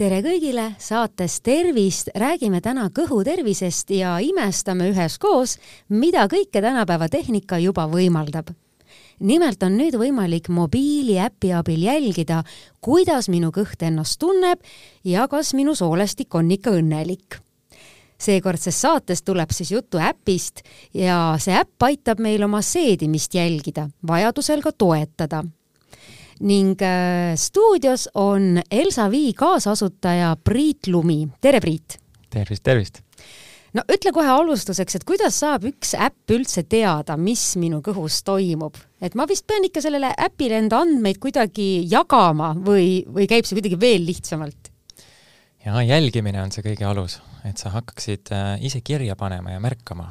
tere kõigile, saates Tervist räägime täna kõhutervisest ja imestame üheskoos, mida kõike tänapäeva tehnika juba võimaldab. nimelt on nüüd võimalik mobiiliäpi abil jälgida, kuidas minu kõht ennast tunneb ja kas minu soolestik on ikka õnnelik. Seekordses saates tuleb siis juttu äpist ja see äpp aitab meil oma seedimist jälgida, vajadusel ka toetada ning äh, stuudios on Elsa Vii kaasasutaja Priit Lumi. tere, Priit! tervist, tervist! no ütle kohe alustuseks, et kuidas saab üks äpp üldse teada, mis minu kõhus toimub? et ma vist pean ikka sellele äpile enda andmeid kuidagi jagama või, või käib see kuidagi veel lihtsamalt? jaa, jälgimine on see kõige alus, et sa hakkaksid äh, ise kirja panema ja märkama.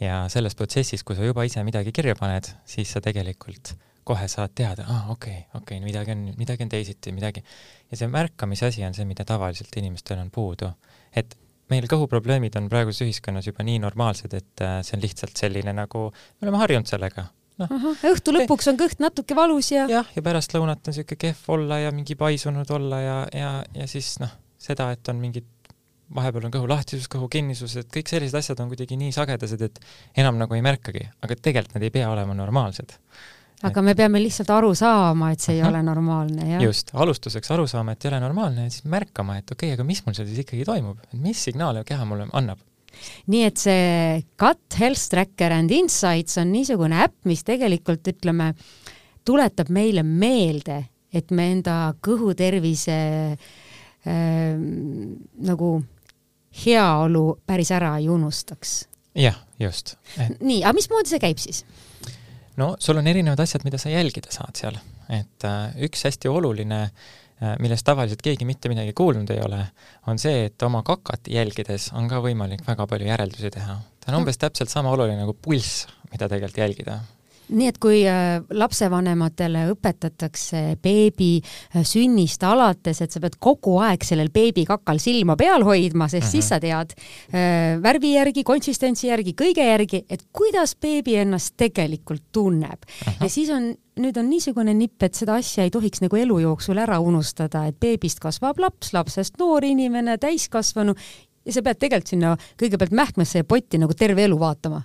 ja selles protsessis, kui sa juba ise midagi kirja paned, siis sa tegelikult kohe saad teada, aa ah, okei okay,, okei okay,, midagi on, midagi on teisiti, midagi. ja see märkamise asi on see, mida tavaliselt inimestel on puudu. et meil kõhuprobleemid on praeguses ühiskonnas juba nii normaalsed, et äh, see on lihtsalt selline nagu, me oleme harjunud sellega noh. õhtu lõpuks on kõht natuke valus ja jah, ja pärastlõunat on niisugune kehv olla ja mingi paisunud olla ja, ja, ja siis noh, seda, et on mingid vahepeal on kõhu lahtisus, kõhu kinnisus, et kõik sellised asjad on kuidagi nii sagedased, et enam nagu ei märkagi, aga tegelikult nad ei pea olema normaalsed aga me peame lihtsalt aru saama, et see ei uh -huh. ole normaalne, jah? just, alustuseks aru saama, et ei ole normaalne ja siis märkama, et okei okay,, aga mis mul seal siis ikkagi toimub, et mis signaale keha mulle annab. nii et see Gut Health Tracker and Insights on niisugune äpp, mis tegelikult ütleme, tuletab meile meelde, et me enda kõhutervise äh, nagu heaolu päris ära ei unustaks. jah, just et.... nii, aga mismoodi see käib siis? No sul on erinevad asjad, mida sa jälgida saad seal, et äh, üks hästi oluline äh, millest tavaliselt keegi mitte midagi kuulnud ei ole, on see, et oma kakat jälgides on ka võimalik väga palju järeldusi teha. ta on umbes täpselt sama oluline nagu pulss, mida tegelikult jälgida nii et kui äh, lapsevanematele õpetatakse beebi äh, sünnist alates, et sa pead kogu aeg sellel beebikakal silma peal hoidma, sest uh -huh. siis mhm. sa tead äh, värvi järgi, konsistentsi järgi, kõige järgi, et kuidas beebi ennast tegelikult tunneb uh. -huh. ja siis on nüüd on niisugune nipp, et seda asja ei tohiks nagu elu jooksul ära unustada, et beebist kasvab laps, lapsest noor inimene, täiskasvanu ja sa pead tegelikult sinna kõigepealt mähkmesse ja potti nagu terve elu vaatama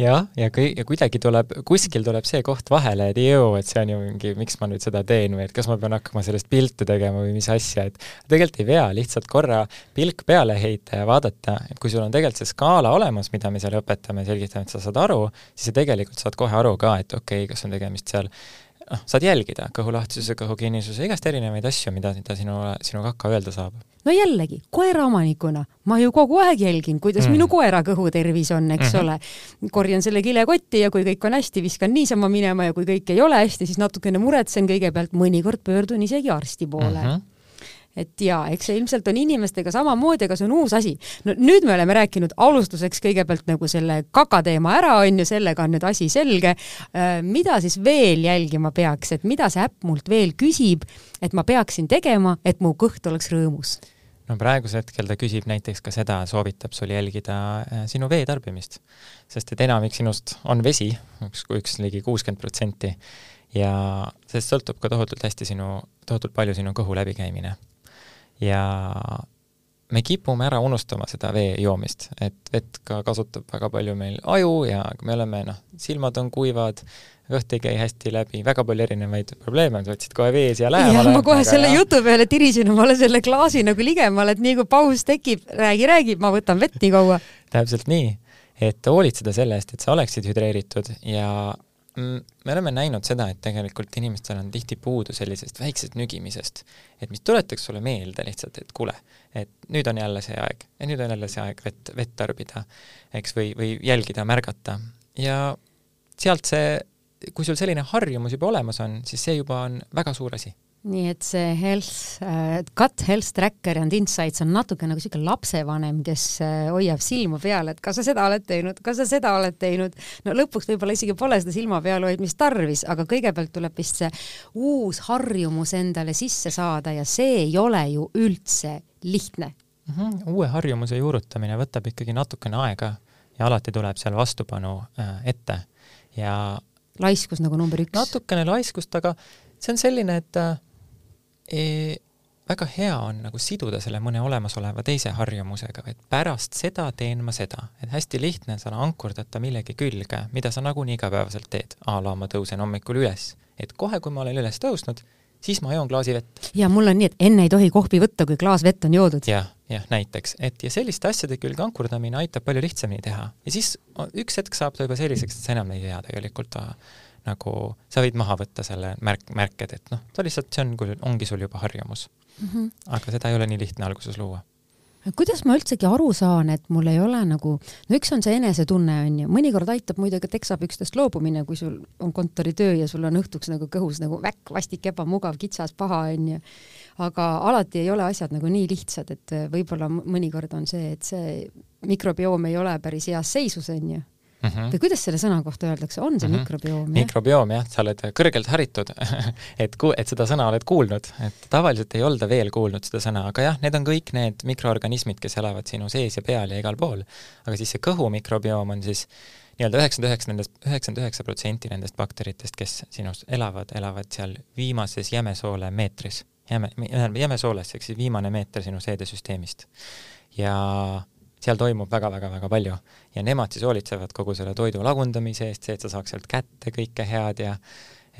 jah, ja kui, ja kuidagi tuleb, kuskil tuleb see koht vahele, et jõu, et see on ju mingi, miks ma nüüd seda teen või et kas ma pean hakkama sellest pilte tegema või mis asja, et tegelikult ei pea, lihtsalt korra pilk peale heita ja vaadata, et kui sul on tegelikult see skaala olemas, mida me seal õpetame, selgitame, et sa saad aru, siis sa tegelikult saad kohe aru ka, et okei okay,, kas on tegemist seal noh, saad jälgida kõhulahtisuse, kõhukinnisuse, igast erinevaid asju, mida, mida sinu, sinu kaka öelda saab. no jällegi, koeraomanikuna ma ju kogu aeg jälgin, kuidas mm. minu koera kõhutervis on, eks mm -hmm. ole. korjan selle kilekotti ja kui kõik on hästi, viskan niisama minema ja kui kõik ei ole hästi, siis natukene muretsen kõigepealt, mõnikord pöördun isegi arsti poole mm. -hmm et jaa, eks see ilmselt on inimestega samamoodi, aga see on uus asi. no nüüd me oleme rääkinud alustuseks kõigepealt nagu selle kakateema ära, on ju, sellega on nüüd asi selge. Äh, mida siis veel jälgima peaks, et mida see äpp mult veel küsib, et ma peaksin tegema, et mu kõht oleks rõõmus? no praegusel hetkel ta küsib näiteks ka seda, soovitab sul jälgida äh, sinu vee tarbimist. sest et enamik sinust on vesi, üks, üks ligi kuuskümmend protsenti, ja sellest sõltub ka tohutult hästi sinu, tohutult palju sinu kõhu läbikäimine ja me kipume ära unustama seda vee joomist, et vett ka kasutab väga palju meil aju ja me oleme noh, silmad on kuivad, kõht ei käi hästi läbi, väga palju erinevaid probleeme, sa võtsid kohe vee siia lähemale. ma kohe selle ja... jutu peale tirisin omale selle klaasi nagu ligemale, et nii kui paus tekib, räägi, räägi, ma võtan vett nii kaua. täpselt nii, et hoolitseda selle eest, et sa oleksid hüdreeritud ja me oleme näinud seda, et tegelikult inimestel on tihti puudu sellisest väiksest nügimisest, et mis tuletaks sulle meelde lihtsalt, et kuule, et nüüd on jälle see aeg ja nüüd on jälle see aeg vett, vett tarbida, eks, või, või jälgida, märgata. Ja sealt see, kui sul selline harjumus juba olemas on, siis see juba on väga suur asi nii et see health äh,, gut health tracker and insights on natuke nagu niisugune lapsevanem, kes äh, hoiab silma peal, et kas sa seda oled teinud, kas sa seda oled teinud. no lõpuks võib-olla isegi pole seda silma peal hoidmist tarvis, aga kõigepealt tuleb vist see uus harjumus endale sisse saada ja see ei ole ju üldse lihtne mm. -hmm. uue harjumuse juurutamine võtab ikkagi natukene aega ja alati tuleb seal vastupanu äh, ette ja laiskus nagu number üks. natukene laiskust, aga see on selline, et väga hea on nagu siduda selle mõne olemasoleva teise harjumusega, et pärast seda teen ma seda, et hästi lihtne, sa ankurdad ta millegi külge, mida sa nagunii igapäevaselt teed, a la ma tõusen hommikul üles, et kohe, kui ma olen üles tõusnud, siis ma joon klaasi vett. ja mul on nii, et enne ei tohi kohvi võtta, kui klaas vett on joodud. Ja,. jah, jah, näiteks, et ja selliste asjade külge ankurdamine aitab palju lihtsamini teha. Ja siis üks hetk saab ta juba selliseks, et sa enam ei tea tegelikult nagu, sa võid maha võtta selle märk, märked, et noh, ta lihtsalt, see on, ongi sul juba harjumus mm. -hmm. aga seda ei ole nii lihtne alguses luua kuidas ma üldsegi aru saan, et mul ei ole nagu, no üks on see enesetunne onju, mõnikord aitab muidugi teksapükstest loobumine, kui sul on kontoritöö ja sul on õhtuks nagu kõhus nagu väkk, vastik, ebamugav, kitsas, paha onju. aga alati ei ole asjad nagu nii lihtsad, et võib-olla mõnikord on see, et see mikrobioom ei ole päris heas seisus onju mm. -hmm. või kuidas selle sõna kohta öeldakse, on see mm -hmm. mikrobioom? mikrobioom jah, sa oled kõrgelt haritud et ku-, et seda sõna oled kuulnud, et tavaliselt ei olda veel kuulnud seda sõna, aga jah, need on kõik need mikroorganismid, kes elavad sinu sees ja peal ja igal pool. aga siis see kõhu mikrobioom on siis nii-öelda üheksakümmend üheksa nendest, üheksakümmend üheksa protsenti nendest bakteritest, kes sinus elavad, elavad seal viimases jämesoole meetris. jäme, jämesooles, ehk siis viimane meeter sinu seedesüsteemist. ja seal toimub väga-väga-väga palju ja nemad siis hoolitsevad kogu selle toidu lagundamise eest, see, et sa saaks sealt kätte kõike head ja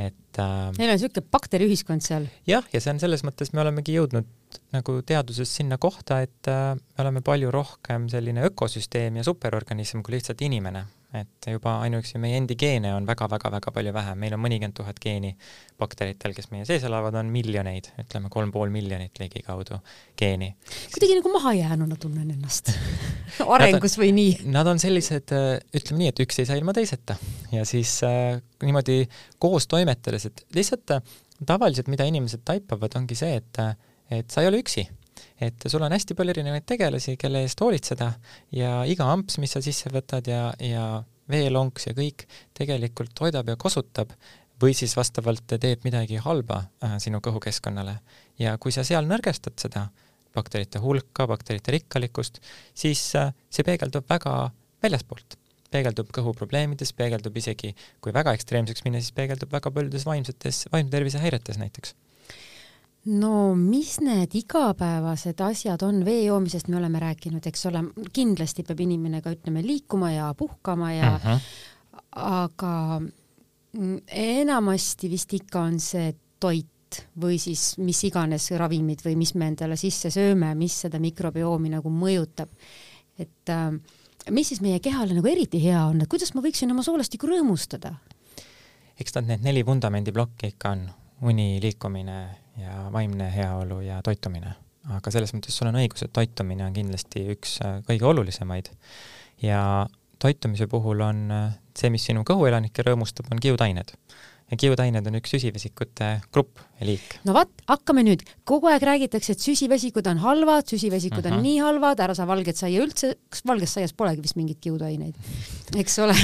et äh, Neil on niisugune bakteriühiskond seal? jah, ja see on selles mõttes, me olemegi jõudnud nagu teaduses sinna kohta, et äh, me oleme palju rohkem selline ökosüsteem ja superorganism kui lihtsalt inimene et juba ainuüksi meie endi geene on väga-väga-väga palju vähem, meil on mõnikümmend tuhat geeni bakteritel, kes meie sees elavad, on miljoneid, ütleme kolm pool miljonit ligikaudu geeni. kuidagi nagu mahajäänuna tunnen ennast arengus või nii? Nad on sellised, äh, ütleme nii, et üks ei saa ilma teiseta ja siis äh, niimoodi koos toimetades, et lihtsalt äh, tavaliselt, mida inimesed taipavad, ongi see, et, äh, et sa ei ole üksi et sul on hästi palju erinevaid tegelasi, kelle eest hoolitseda ja iga amps, mis sa sisse võtad ja, ja veelonks ja kõik tegelikult toidab ja kosutab või siis vastavalt teeb midagi halba äh, sinu kõhukeskkonnale. ja kui sa seal nõrgestad seda bakterite hulka, bakterite rikkalikkust, siis äh, see peegeldub väga väljaspoolt peegeldub kõhuprobleemides, peegeldub isegi, kui väga ekstreemseks minna, siis peegeldub väga paljudes vaimsetes, vaimse tervise häiretes näiteks no mis need igapäevased asjad on, vee joomisest me oleme rääkinud, eks ole, kindlasti peab inimene ka ütleme liikuma ja puhkama ja uh -huh. aga enamasti vist ikka on see toit või siis mis iganes ravimid või mis me endale sisse sööme, mis seda mikrobioomi nagu mõjutab. et äh, mis siis meie kehale nagu eriti hea on, et kuidas ma võiksin oma soolastikku rõõmustada? eks nad need neli vundamendiplokki ikka on, uni, liikumine ja vaimne heaolu ja toitumine. aga selles mõttes sul on õigus, et toitumine on kindlasti üks äh, kõige olulisemaid ja toitumise puhul on äh, see, mis sinu kõhuelanikke rõõmustab, on kiudained kiudained on üks süsivesikute grupp ja liik. no vot, hakkame nüüd, kogu aeg räägitakse, et süsivesikud on halvad, süsivesikud uh -huh. on mhm. nii halvad, ära saa valget saia üldse, kas valges saias polegi vist mingeid kiudaineid, eks ole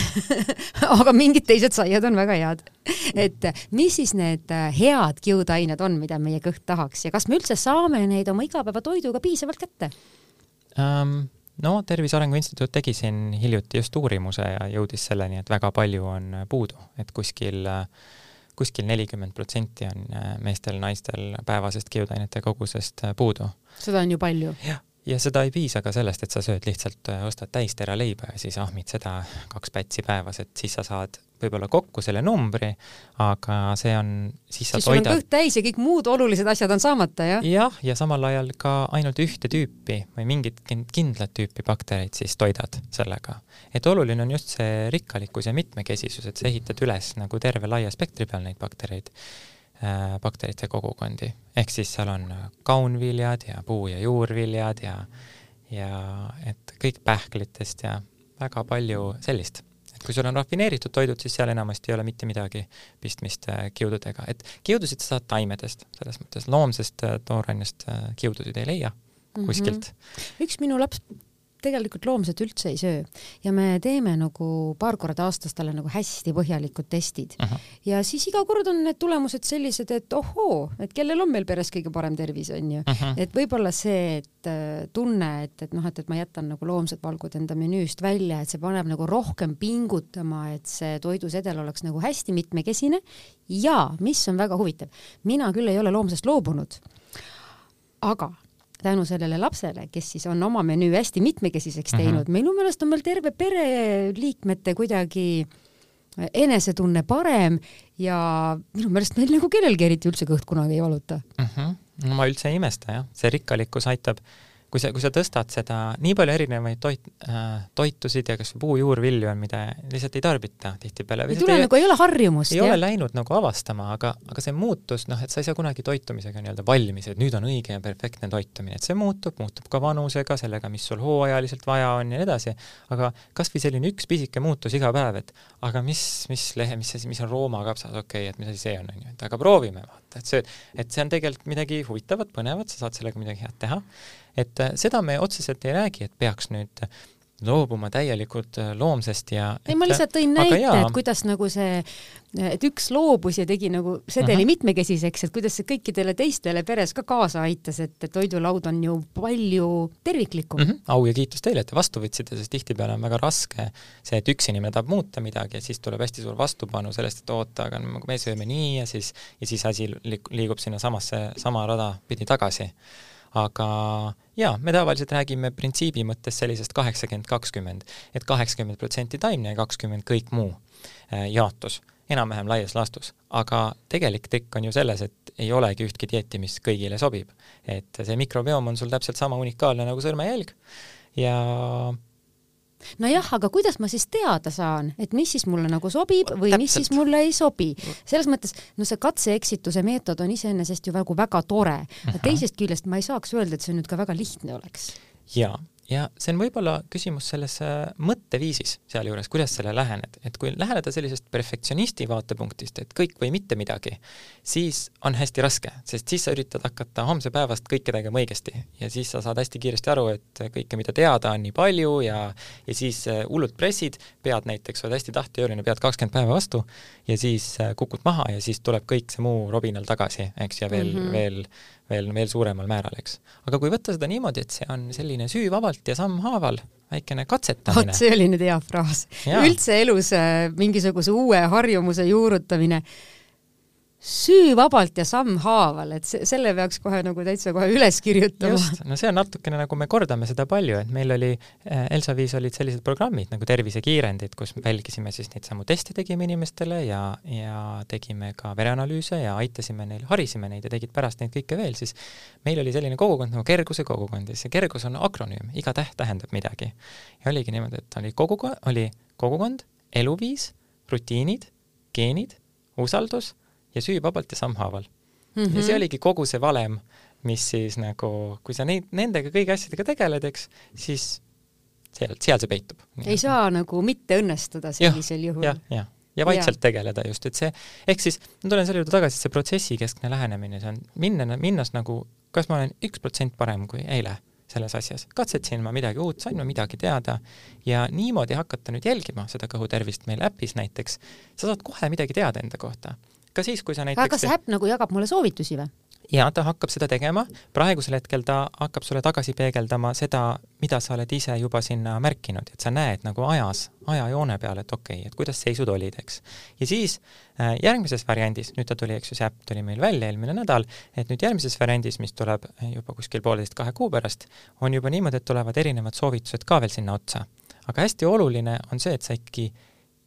aga mingid teised saiad on väga head. et mis siis need äh, head kiudained on, mida meie kõht tahaks ja kas me üldse saame neid oma igapäevatoiduga piisavalt kätte um...? No Tervise Arengu Instituut tegi siin hiljuti just uurimuse ja jõudis selleni, et väga palju on puudu, et kuskil kuskil nelikümmend protsenti on meestel-naistel päevasest kiudainete kogusest puudu. seda on ju palju. jah, ja seda ei piisa ka sellest, et sa sööd lihtsalt, ostad täistera leiba ja siis ahmid seda kaks pätsi päevas, et siis sa saad võib-olla kokku selle numbri, aga see on, siis sa siis toidad. kõht täis ja kõik muud olulised asjad on saamata, jah? jah, ja samal ajal ka ainult ühte tüüpi või mingit kindlat tüüpi baktereid siis toidad sellega. et oluline on just see rikkalikkus ja mitmekesisus, et sa ehitad üles nagu terve laia spektri peal neid baktereid äh,, bakterite kogukondi. ehk siis seal on kaunviljad ja puu- ja juurviljad ja ja et kõik pähklitest ja väga palju sellist kui sul on rafineeritud toidud, siis seal enamasti ei ole mitte midagi pistmist äh, kiududega, et kiudusid sa saad taimedest, selles mõttes loomsest äh, toorainest äh, kiudusid ei leia kuskilt mm. -hmm. üks minu laps tegelikult loomset üldse ei söö. Ja me teeme nagu paar korda aastas talle nagu hästi põhjalikud testid. -huh. ja siis iga kord on need tulemused sellised, et ohoo, et kellel on meil peres kõige parem tervis, onju et võib-olla see, et äh, tunne, et, et noh, et, et ma jätan nagu loomsed valgud enda menüüst välja, et see paneb nagu rohkem pingutama, et see toidusedel oleks nagu hästi mitmekesine. Ja mis on väga huvitav, mina küll ei ole loomsest loobunud. Aga tänu sellele lapsele, kes siis on oma menüü hästi mitmekesiseks Mhm. teinud mm, -hmm. minu meelest on meil terve pereliikmete kuidagi enesetunne parem ja minu meelest meil nagu kellelgi eriti üldse kõht kunagi ei valuta mm. -hmm. no ma üldse ei imesta jah, see rikkalikkus aitab kui sa, kui sa tõstad seda, nii palju erinevaid toit äh,, toitusid ja kas või puujuurvilju on, mida lihtsalt ei tarbita tihtipeale. ei tule ei, nagu, ei ole harjumust. ei jah? ole läinud nagu avastama, aga, aga see muutus, noh, et sa ei saa kunagi toitumisega nii-öelda valmis, et nüüd on õige ja perfektne toitumine, et see muutub, muutub ka vanusega, sellega, mis sul hooajaliselt vaja on ja nii edasi, aga kas või selline üks pisike muutus iga päev, et aga mis, mis lehe, mis asi, mis on Rooma kapsas, okei okay,, et mis asi see on, on ju, et aga proovime, vaata, et see, et see on tegelikult midagi huvitavat, põnevat, sa saad sellega midagi head teha. Et seda me otseselt ei räägi, et peaks nüüd loobuma täielikult loomsest ja ei, ma lihtsalt tõin näite, et kuidas nagu see, et üks loobus ja tegi nagu sedeli uh -huh. mitmekesiseks, et kuidas see kõikidele teistele peres ka kaasa aitas, et toidulaud on ju palju terviklikum mm. -hmm. au ja kiitus teile, et te vastu võtsite, sest tihtipeale on väga raske see, et üks inimene tahab muuta midagi ja siis tuleb hästi suur vastupanu sellest, et oota, aga me sööme nii ja siis, ja siis asi liigub sinna samasse, sama rada pidi tagasi aga jaa, me tavaliselt räägime printsiibi mõttes sellisest kaheksakümmend, kakskümmend, et kaheksakümmend protsenti taimne ja kakskümmend kõik muu äh, jaotus, enam-vähem laias laastus. aga tegelik trikk on ju selles, et ei olegi ühtki dieeti, mis kõigile sobib. et see mikrobioom on sul täpselt sama unikaalne nagu sõrmejälg ja nojah, aga kuidas ma siis teada saan, et mis siis mulle nagu sobib või Täpselt. mis siis mulle ei sobi? selles mõttes, no see katse-eksituse meetod on iseenesest ju nagu väga tore, aga teisest küljest ma ei saaks öelda, et see nüüd ka väga lihtne oleks. jaa ja see on võib-olla küsimus selles äh, mõtteviisis sealjuures, kuidas selle lähened, et kui läheneda sellisest perfektsionisti vaatepunktist, et kõik või mitte midagi, siis on hästi raske, sest siis sa üritad hakata homse päevast kõike tegema õigesti ja siis sa saad hästi kiiresti aru, et kõike, mida teada, on nii palju ja ja siis äh, hullult pressid, pead näiteks, oled hästi tahtejõuline, pead kakskümmend päeva vastu ja siis äh, kukud maha ja siis tuleb kõik see muu robinal tagasi, eks, ja veel mm, -hmm. veel veel, veel suuremal määral, eks. aga kui võtta seda niimoodi, et see on selline süüvabalt ja sammhaaval väikene katsetamine. vot see oli nüüd hea fraas. üldse elus äh, mingisuguse uue harjumuse juurutamine süüvabalt ja sammhaaval, et see, selle peaks kohe nagu täitsa kohe üles kirjutama. just, no see on natukene nagu me kordame seda palju, et meil oli äh,, Elsaviis olid sellised programmid nagu tervisekiirendid, kus me jälgisime siis neid samu teste tegime inimestele ja, ja tegime ka vereanalüüse ja aitasime neil, harisime neid ja tegid pärast neid kõike veel, siis meil oli selline kogukond nagu Kerguse kogukond ja see Kergus on akronüüm, iga täht tähendab midagi. ja oligi niimoodi, et oli kogukond, oli kogukond, eluviis, rutiinid, geenid, usaldus ja süü vabalt ja sammhaaval mm. -hmm. ja see oligi kogu see valem, mis siis nagu, kui sa neid, nendega kõigi asjadega tegeled, eks, siis seal, seal see peitub. ei saa nagu mitte õnnestuda sellisel juhul. jah, jah ja vaikselt ja. tegeleda just, et see, ehk siis ma tulen selle juurde tagasi, see protsessikeskne lähenemine, see on minna, minnes nagu, kas ma olen üks protsent parem kui eile selles asjas, katsetasin ma midagi uut, sain ma midagi teada ja niimoodi hakata nüüd jälgima seda kõhutervist meil äpis näiteks, sa saad kohe midagi teada enda kohta ka siis, kui sa näiteks aga kas äpp nagu jagab mulle soovitusi või? jaa, ta hakkab seda tegema, praegusel hetkel ta hakkab sulle tagasi peegeldama seda, mida sa oled ise juba sinna märkinud, et sa näed nagu ajas, ajajoone peal, et okei okay,, et kuidas seisud olid, eks. ja siis äh, järgmises variandis, nüüd ta tuli, eks ju, see äpp tuli meil välja eelmine nädal, et nüüd järgmises variandis, mis tuleb juba kuskil pooleteist-kahe kuu pärast, on juba niimoodi, et tulevad erinevad soovitused ka veel sinna otsa. aga hästi oluline on see, et sa ikkagi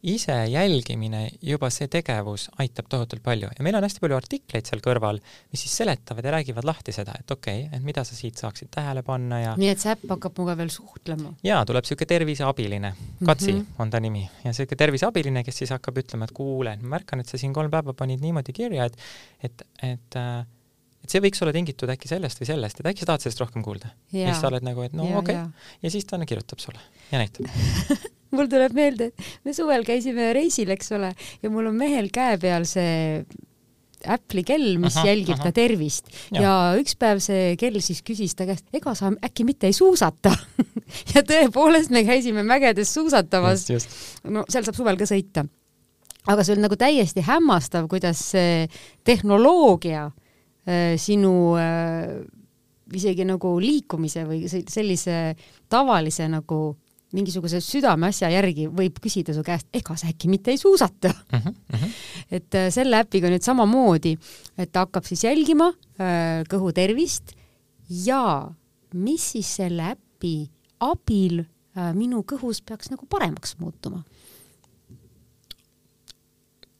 ise jälgimine, juba see tegevus aitab tohutult palju ja meil on hästi palju artikleid seal kõrval, mis siis seletavad ja räägivad lahti seda, et okei okay,, et mida sa siit saaksid tähele panna ja nii et see äpp hakkab minuga veel suhtlema? jaa, tuleb niisugune terviseabiline, Katsi mm -hmm. on ta nimi, ja niisugune terviseabiline, kes siis hakkab ütlema, et kuule, ma märkan, et sa siin kolm päeva panid niimoodi kirja, et et, et äh, et see võiks olla tingitud äkki sellest või sellest, et äkki sa tahad sellest rohkem kuulda. ja siis sa oled nagu, et no okei okay. ja siis ta kirjutab sulle ja näitab mul tuleb meelde, et me suvel käisime reisil, eks ole, ja mul on mehel käe peal see Apple'i kell, mis aha, jälgib aha. ta tervist ja. ja üks päev see kell siis küsis ta käest, ega sa äkki mitte ei suusata ja tõepoolest me käisime mägedes suusatamas. no seal saab suvel ka sõita. aga see on nagu täiesti hämmastav, kuidas see tehnoloogia äh, sinu äh, isegi nagu liikumise või sellise tavalise nagu mingisuguse südameasja järgi võib küsida su käest, ega sa äkki mitte ei suusata uh. -huh, uh -huh. et äh, selle äpiga nüüd samamoodi, et ta hakkab siis jälgima äh, kõhu tervist ja mis siis selle äpi abil äh, minu kõhus peaks nagu paremaks muutuma?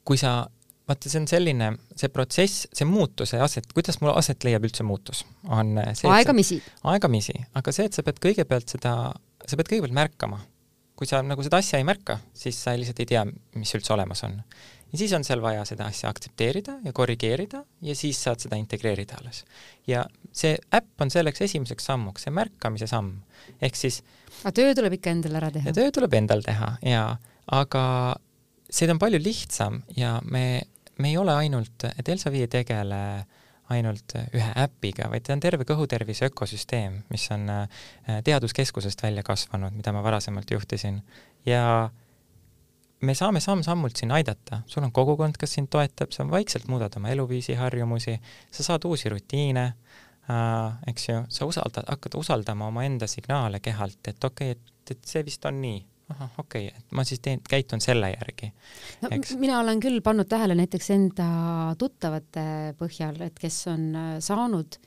kui sa, vaata, see on selline, see protsess, see muutuse aset, kuidas mul aset leiab üldse muutus, on see aegamisi. aegamisi, aga see, et sa pead kõigepealt seda, sa pead kõigepealt märkama. kui sa nagu seda asja ei märka, siis sa lihtsalt ei tea, mis üldse olemas on. ja siis on seal vaja seda asja aktsepteerida ja korrigeerida ja siis saad seda integreerida alles. ja see äpp on selleks esimeseks sammuks, see märkamise samm. ehk siis aga töö tuleb ikka endal ära teha? töö tuleb endal teha jaa, aga see on palju lihtsam ja me, me ei ole ainult, et Elsavi ei tegele ainult ühe äpiga, vaid ta on terve kõhutervise ökosüsteem, mis on äh, teaduskeskusest välja kasvanud, mida ma varasemalt juhtisin. ja me saame samm-sammult siin aidata, sul on kogukond, kes sind toetab, sa vaikselt muudad oma eluviisi harjumusi, sa saad uusi rutiine äh,, eks ju, sa usaldad, hakkad usaldama omaenda signaale kehalt, et okei okay,, et, et see vist on nii ahah, okei okay,, et ma siis teen, käitun selle järgi. no Eks. mina olen küll pannud tähele näiteks enda tuttavate põhjal, et kes on äh, saanud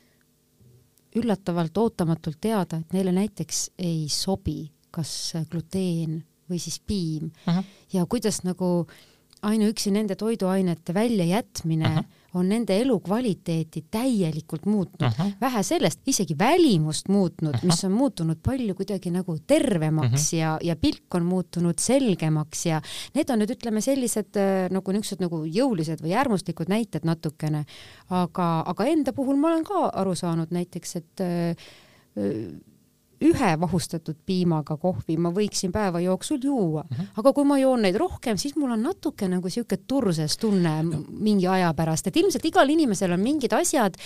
üllatavalt ootamatult teada, et neile näiteks ei sobi kas gluteen või siis piim uh -huh. ja kuidas nagu ainuüksi nende toiduainete väljajätmine uh -huh on nende elukvaliteeti täielikult muutnud uh. -huh. vähe sellest, isegi välimust muutnud uh, -huh. mis on muutunud palju kuidagi nagu tervemaks uh -huh. ja, ja pilk on muutunud selgemaks ja need on nüüd ütleme sellised äh, nagu niisugused nagu jõulised või äärmuslikud näited natukene, aga, aga enda puhul ma olen ka aru saanud näiteks, et öö, äh, ühe vahustatud piimaga kohvi ma võiksin päeva jooksul juua mm, -hmm. aga kui ma joon neid rohkem, siis mul on natuke nagu sihuke turses tunne no. mingi aja pärast, et ilmselt igal inimesel on mingid asjad,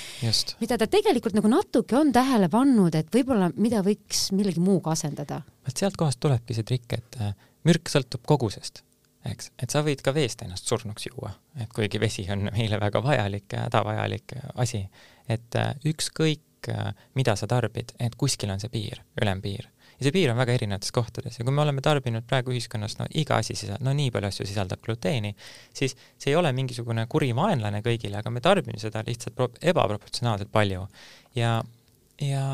mida ta tegelikult nagu natuke on tähele pannud, et võib-olla mida võiks millegi muuga asendada. vot sealt kohast tulebki see trikk, et äh, mürk sõltub kogusest eks, et sa võid ka veest ennast surnuks juua, et kuigi vesi on meile väga vajalik, hädavajalik asi, et äh, ükskõik Äh, mida sa tarbid, et kuskil on see piir, ülempiir. ja see piir on väga erinevates kohtades ja kui me oleme tarbinud praegu ühiskonnas no iga asi sisaldab, no nii palju asju sisaldab gluteeni, siis see ei ole mingisugune kuri vaenlane kõigile, aga me tarbime seda lihtsalt ebaproportsionaalselt palju. ja, ja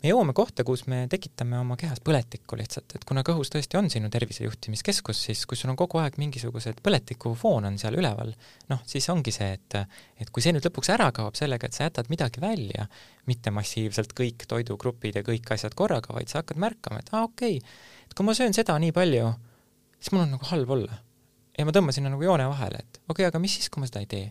me jõuame kohta, kus me tekitame oma kehas põletikku lihtsalt, et kuna kõhus tõesti on sinu tervise juhtimiskeskus, siis kui sul on kogu aeg mingisugused põletikufoon on seal üleval, noh, siis ongi see, et et kui see nüüd lõpuks ära kaob sellega, et sa jätad midagi välja, mitte massiivselt kõik toidugrupid ja kõik asjad korraga, vaid sa hakkad märkama, et aa ah, okei okay,, et kui ma söön seda nii palju, siis mul on nagu halb olla. ja ma tõmban sinna nagu joone vahele, et okei okay,, aga mis siis, kui ma seda ei tee?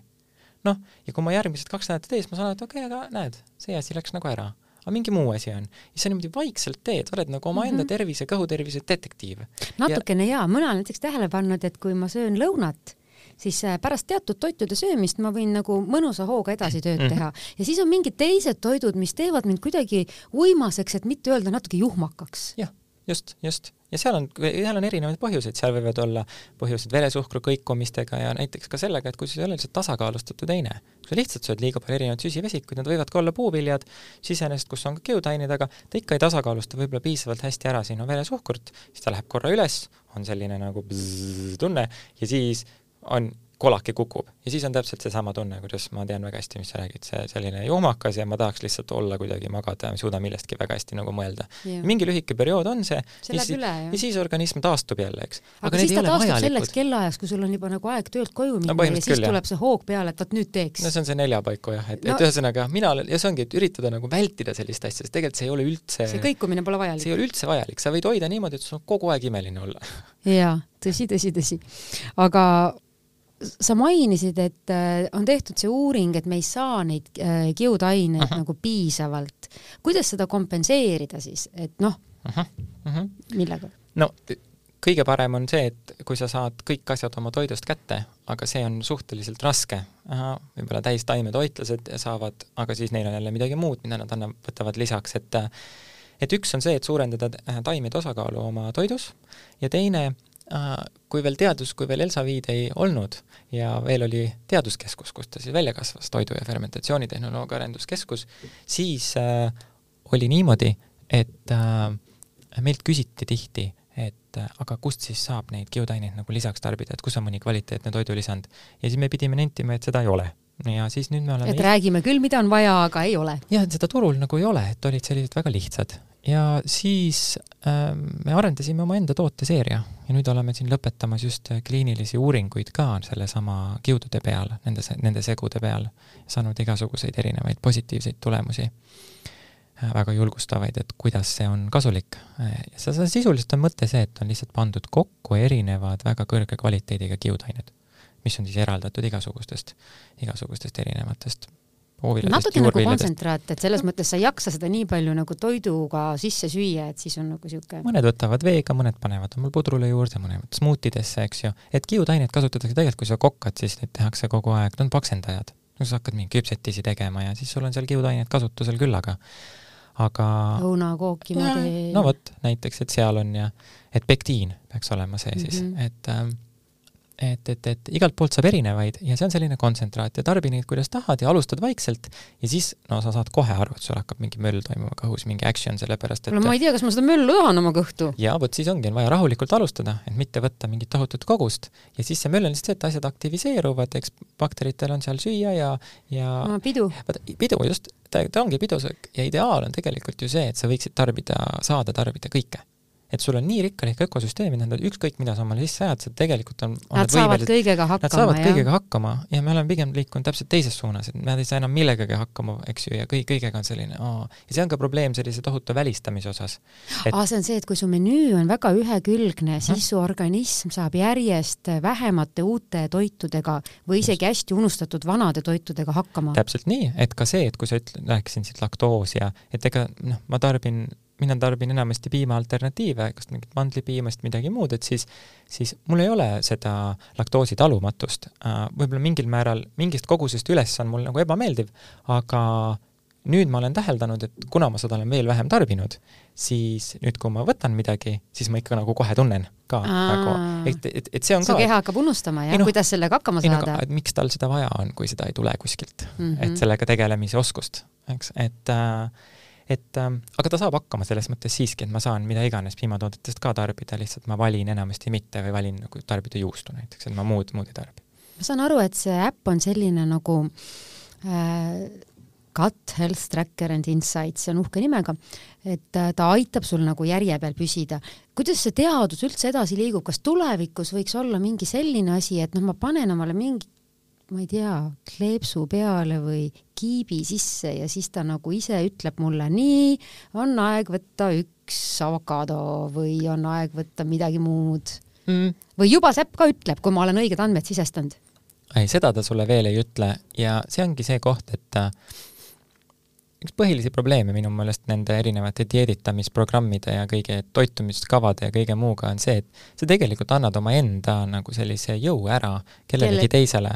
noh, ja kui ma järgmised kaks nädalat ei tee, siis ma saan aru, et okei okay,, aga näed, see asi läks nagu ära aga mingi muu asi on. ja sa niimoodi vaikselt teed, oled nagu omaenda mm -hmm. tervise, kõhutervise detektiiv. natukene ja... jaa, mina olen näiteks tähele pannud, et kui ma söön lõunat, siis äh, pärast teatud toitude söömist ma võin nagu mõnusa hooga edasi tööd -hmm. teha ja siis on mingid teised toidud, mis teevad mind kuidagi uimaseks, et mitte öelda natuke juhmakaks. jah, just, just. Ja seal on, seal on erinevaid põhjuseid, seal võivad olla põhjused veresuhkru kõikumistega ja näiteks ka sellega, et kui sul ei ole lihtsalt tasakaalustatud heine, kui sa lihtsalt sööd liiga palju erinevaid süsivesikuid, nad võivad ka olla puuviljad, siseenesest, kus on ka kiudained, aga ta ikka ei tasakaalusta võib-olla piisavalt hästi ära sinu veresuhkurt, siis ta läheb korra üles, on selline nagu bzz tunne ja siis on kolake kukub ja siis on täpselt seesama tunne, kuidas ma tean väga hästi, mis sa räägid, see selline joomakas ja ma tahaks lihtsalt olla kuidagi magada, ei suuda millestki väga hästi nagu mõelda. mingi lühike periood on see, see ja, siis, ja siis organism taastub jälle, eks. aga, aga siis ta taastub vajalikud. selleks kellaajaks, kui sul on juba nagu aeg töölt koju minna no, ja siis küll, tuleb jah. see hoog peale, et vot nüüd teeks. no see on see neljapaiku jah, et no,, et ühesõnaga mina olen, ja see ongi, et üritada nagu vältida sellist asja, sest tegelikult see ei ole üldse see kõikumine pole vajalik. see ei ole üldse vajalik, sa võid hoida niimoodi, et sul on kogu aeg imeline olla. jaa, tõsi, tõsi, tõsi. aga sa mainisid, et äh, on tehtud see uuring, et me ei saa neid äh, kiudaineid Aha. nagu piisavalt. kuidas seda kompenseerida siis, et noh, millega? no kõige parem on see, et kui sa saad kõik asjad oma toidust kätte, aga see on suhteliselt raske. võib-olla täistaimetoitlased saavad, aga siis neil on jälle midagi muud, mida nad annavad, võtavad lisaks, et et üks on see, et suurendada taimede osakaalu oma toidus ja teine Äh, kui veel teadus, kui veel Elsaviid ei olnud ja veel oli teaduskeskus, kus ta siis välja kasvas, toidu- ja fermentatsioonitehnoloogia arenduskeskus, siis äh, oli niimoodi, et äh, meilt küsiti tihti, et äh, aga kust siis saab neid kiudaineid nagu lisaks tarbida, et kus on mõni kvaliteetne toidulisand. ja siis me pidime nentima, et seda ei ole ja siis nüüd me oleme et räägime küll, mida on vaja, aga ei ole. jah, et seda turul nagu ei ole, et olid sellised väga lihtsad. Ja siis äh, me arendasime omaenda tooteseeria ja nüüd oleme siin lõpetamas just kliinilisi uuringuid ka sellesama kiudude peal, nende, nende segude peal, saanud igasuguseid erinevaid positiivseid tulemusi äh, väga julgustavaid, et kuidas see on kasulik. see sisuliselt on mõte see, et on lihtsalt pandud kokku erinevad väga kõrge kvaliteediga kiudained mis on siis eraldatud igasugustest, igasugustest erinevatest natuke nagu kontsentraat, et selles mõttes sa ei jaksa seda nii palju nagu toiduga sisse süüa, et siis on nagu niisugune mõned võtavad veega, mõned panevad omal pudrule juurde, mõned smuutidesse, eks ju, et kiudainet kasutatakse tegelikult, kui sa kokkad, siis neid tehakse kogu aeg, nad on paksendajad. no sa hakkad mingeid küpsetisi tegema ja siis sul on seal kiudainet kasutusel küllaga. aga õunakooki ma teen. no vot, näiteks, et seal on ja, et pektiin peaks olema see siis mm, -hmm. et ähm, et, et, et igalt poolt saab erinevaid ja see on selline kontsentraat ja tarbi neid, kuidas tahad ja alustad vaikselt ja siis no sa saad kohe aru, et sul hakkab mingi möll toimuma kõhus, mingi action, sellepärast et no ma ei tea, kas ma seda möllu tahan oma kõhtu. jaa, vot siis ongi, on vaja rahulikult alustada, et mitte võtta mingit tohutut kogust ja siis see möll on lihtsalt see, et asjad aktiviseeruvad, eks bakteritel on seal süüa ja, ja no, pidu. pidu just, ta, ta ongi pidusöök ja ideaal on tegelikult ju see, et sa võiksid tarbida, saada tarbida kõike et sul on nii rikkalik ökosüsteem, et nad ükskõik, mida sa omale sisse ajad, sa tegelikult on, on Nad saavad kõigega hakkama, Nad saavad jah. kõigega hakkama ja me oleme pigem liikunud täpselt teises suunas, et nad ei saa enam millegagi hakkama, eks ju, ja kõik, kõigega on selline aa. ja see on ka probleem sellise tohutu välistamise osas et.... aa, see on see, et kui su menüü on väga ühekülgne, siis mm. su organism saab järjest vähemate uute toitudega või isegi Just. hästi unustatud vanade toitudega hakkama. täpselt nii, et ka see, et kui sa ütled, rääkisin siit laktoos ja et ega noh, ma tarbin mina tarbin enamasti piima alternatiive, kas mingit mandlipiimast, midagi muud, et siis, siis mul ei ole seda laktoosi talumatust. Äh, võib-olla mingil määral mingist kogusest üles on mul nagu ebameeldiv, aga nüüd ma olen täheldanud, et kuna ma seda olen veel vähem tarbinud, siis nüüd, kui ma võtan midagi, siis ma ikka nagu kohe tunnen ka nagu, et, et, et see on su ka. keha hakkab unustama, jah, no, kuidas sellega hakkama saada. et miks tal seda vaja on, kui seda ei tule kuskilt mm, -hmm. et sellega tegelemise oskust, eks, et äh, et äh, aga ta saab hakkama selles mõttes siiski, et ma saan mida iganes piimatoodetest ka tarbida, lihtsalt ma valin enamasti mitte või valin nagu tarbida juustu näiteks, et ma muud, muud ei tarbi. ma saan aru, et see äpp on selline nagu äh, Gut Health Tracker and Insights, see on uhke nimega, et äh, ta aitab sul nagu järje peal püsida. kuidas see teadus üldse edasi liigub, kas tulevikus võiks olla mingi selline asi, et noh, ma panen omale mingi ma ei tea, kleepsu peale või kiibi sisse ja siis ta nagu ise ütleb mulle, nii, on aeg võtta üks avokaado või on aeg võtta midagi muud. Mm.. või juba see äpp ka ütleb, kui ma olen õiged andmed sisestanud? ei, seda ta sulle veel ei ütle ja see ongi see koht, et äh, üks põhilisi probleeme minu meelest nende erinevate dieeditamisprogrammide ja kõige toitumiskavade ja kõige muuga on see, et sa tegelikult annad omaenda nagu sellise jõu ära kellelegi Kelle... teisele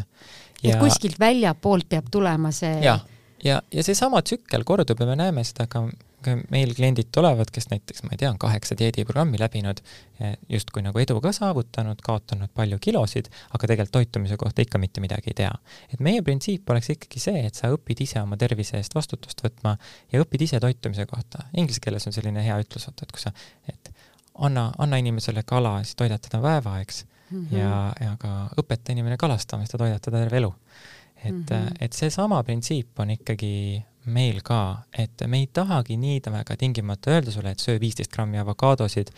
et kuskilt väljapoolt peab tulema see ja, ja, ja seesama tsükkel kordub ja me näeme seda ka, ka meil kliendid tulevad, kes näiteks, ma ei tea, on kaheksa dieediprogrammi läbinud, justkui nagu edu ka saavutanud, kaotanud palju kilosid, aga tegelikult toitumise kohta ikka mitte midagi ei tea. et meie printsiip oleks ikkagi see, et sa õpid ise oma tervise eest vastutust võtma ja õpid ise toitumise kohta. Inglise keeles on selline hea ütlus, vaata, et kui sa, et anna, anna inimesele kala, siis toidad teda päeva, eks mm -hmm. ja, ja ka õpeta inimene kalastama, siis ta toidab teda terve elu. et mm, -hmm. et seesama printsiip on ikkagi meil ka, et me ei tahagi nii väga tingimata öelda sulle, et söö viisteist grammi avokaadosid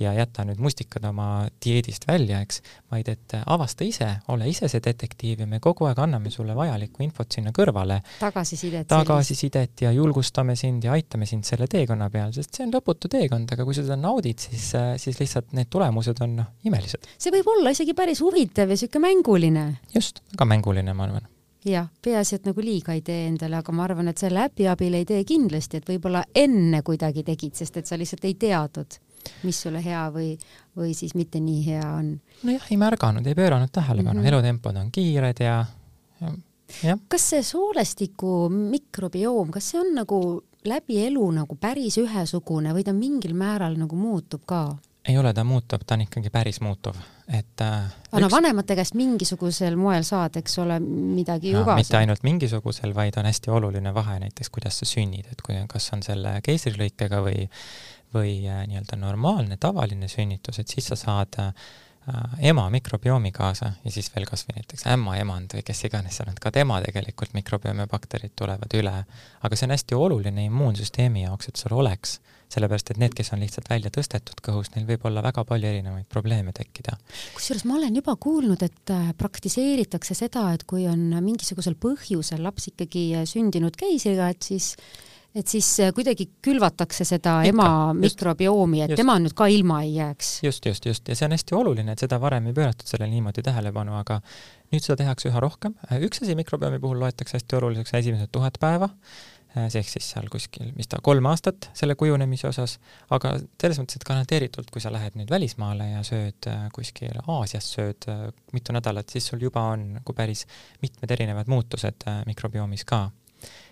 ja jäta nüüd mustikad oma dieedist välja, eks, vaid et avasta ise, ole ise see detektiiv ja me kogu aeg anname sulle vajalikku infot sinna kõrvale. tagasisidet. tagasisidet ja julgustame sind ja aitame sind selle teekonna peal, sest see on lõputu teekond, aga kui sa seda naudid, siis, siis lihtsalt need tulemused on noh, imelised. see võib olla isegi päris huvitav ja niisugune mänguline. just, väga mänguline, ma arvan jah, peaasi, et nagu liiga ei tee endale, aga ma arvan, et selle äpi abil ei tee kindlasti, et võib-olla enne kuidagi tegid, sest et sa lihtsalt ei teadnud, mis sulle hea või, või siis mitte nii hea on. nojah, ei märganud, ei pööranud tähelepanu mm -hmm., elutempod on kiired ja, ja jah. kas see soolestiku mikrobioom, kas see on nagu läbi elu nagu päris ühesugune või ta mingil määral nagu muutub ka? Ei ole, ta muutub, ta on ikkagi päris muutuv, et äh, aga no vanemate käest mingisugusel moel saad, eks ole, midagi ju ka. mitte ainult mingisugusel, vaid on hästi oluline vahe näiteks, kuidas sa sünnid, et kui, kas on selle keisrilõikega või või äh, nii-öelda normaalne, tavaline sünnitus, et siis sa saad äh, ema mikrobiomi kaasa ja siis veel kas või näiteks ämmaemand või kes iganes seal on, ka tema tegelikult mikrobiomi bakterid tulevad üle. aga see on hästi oluline immuunsüsteemi jaoks, et sul oleks, sellepärast et need, kes on lihtsalt välja tõstetud kõhust, neil võib olla väga palju erinevaid probleeme tekkida. kusjuures ma olen juba kuulnud, et äh, praktiseeritakse seda, et kui on mingisugusel põhjusel laps ikkagi sündinud keisriga, et siis et siis äh, kuidagi külvatakse seda Ikka, ema mikrobiomi, et just. tema nüüd ka ilma ei jääks. just, just, just ja see on hästi oluline, et seda varem ei pööratud sellele niimoodi tähelepanu, aga nüüd seda tehakse üha rohkem. Äh, üks asi mikrobiomi puhul loetakse hästi oluliseks esimesed tuhat päeva, äh, ehk siis seal kuskil, mis ta, kolm aastat selle kujunemise osas, aga selles mõttes, et garanteeritult, kui sa lähed nüüd välismaale ja sööd kuskil Aasias, sööd mitu nädalat, siis sul juba on nagu päris mitmed erinevad muutused mikrobiomis ka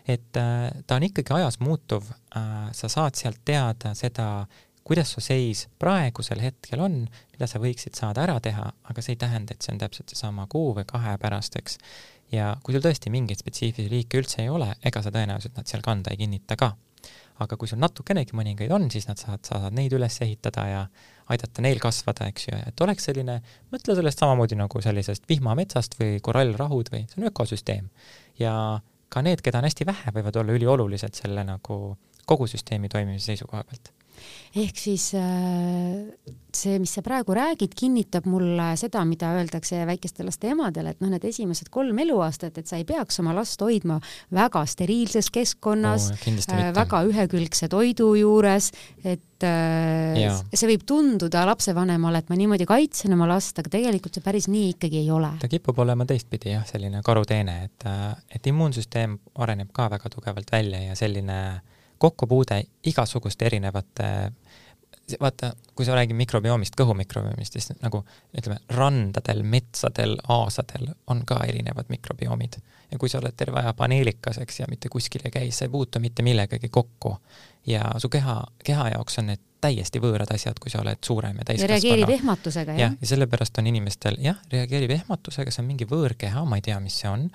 et äh, ta on ikkagi ajas muutuv, äh, sa saad sealt teada seda, kuidas su seis praegusel hetkel on, mida sa võiksid saada ära teha, aga see ei tähenda, et see on täpselt seesama kuu või kahe pärast, eks. ja kui sul tõesti mingeid spetsiifilisi liike üldse ei ole, ega sa tõenäoliselt nad seal kanda ei kinnita ka. aga kui sul natukenegi mõningaid on, siis nad saavad, saavad neid üles ehitada ja aidata neil kasvada, eks ju, et oleks selline, mõtle sellest samamoodi nagu sellisest vihmametsast või korallrahud või see on ökosüsteem. ja ka need, keda on hästi vähe, võivad olla üliolulised selle nagu kogu süsteemi toimimise seisukoha pealt ehk siis äh, see, mis sa praegu räägid, kinnitab mulle seda, mida öeldakse väikeste laste emadele, et noh, need esimesed kolm eluaastat, et sa ei peaks oma last hoidma väga steriilses keskkonnas oh,, äh, väga ühekülgse toidu juures, et äh, ja. see võib tunduda lapsevanemale, et ma niimoodi kaitsen oma last, aga tegelikult see päris nii ikkagi ei ole. ta kipub olema teistpidi jah, selline karuteene, et, et immuunsüsteem areneb ka väga tugevalt välja ja selline äh, kokkupuude igasuguste erinevate vaata, kui sa räägid mikrobiomist, kõhumikrobiomist, siis nagu ütleme, randadel, metsadel, aasadel on ka erinevad mikrobiomid. ja kui sa oled terve aja paneelikas, eks, ja mitte kuskil ei käi, sa ei puutu mitte millegagi kokku. ja su keha, keha jaoks on need täiesti võõrad asjad, kui sa oled suurem ja täiskasvanu. ja reageerib ehmatusega, jah? jah, ja sellepärast on inimestel, jah, reageerib ehmatusega, see on mingi võõrkeha, ma ei tea, mis see on,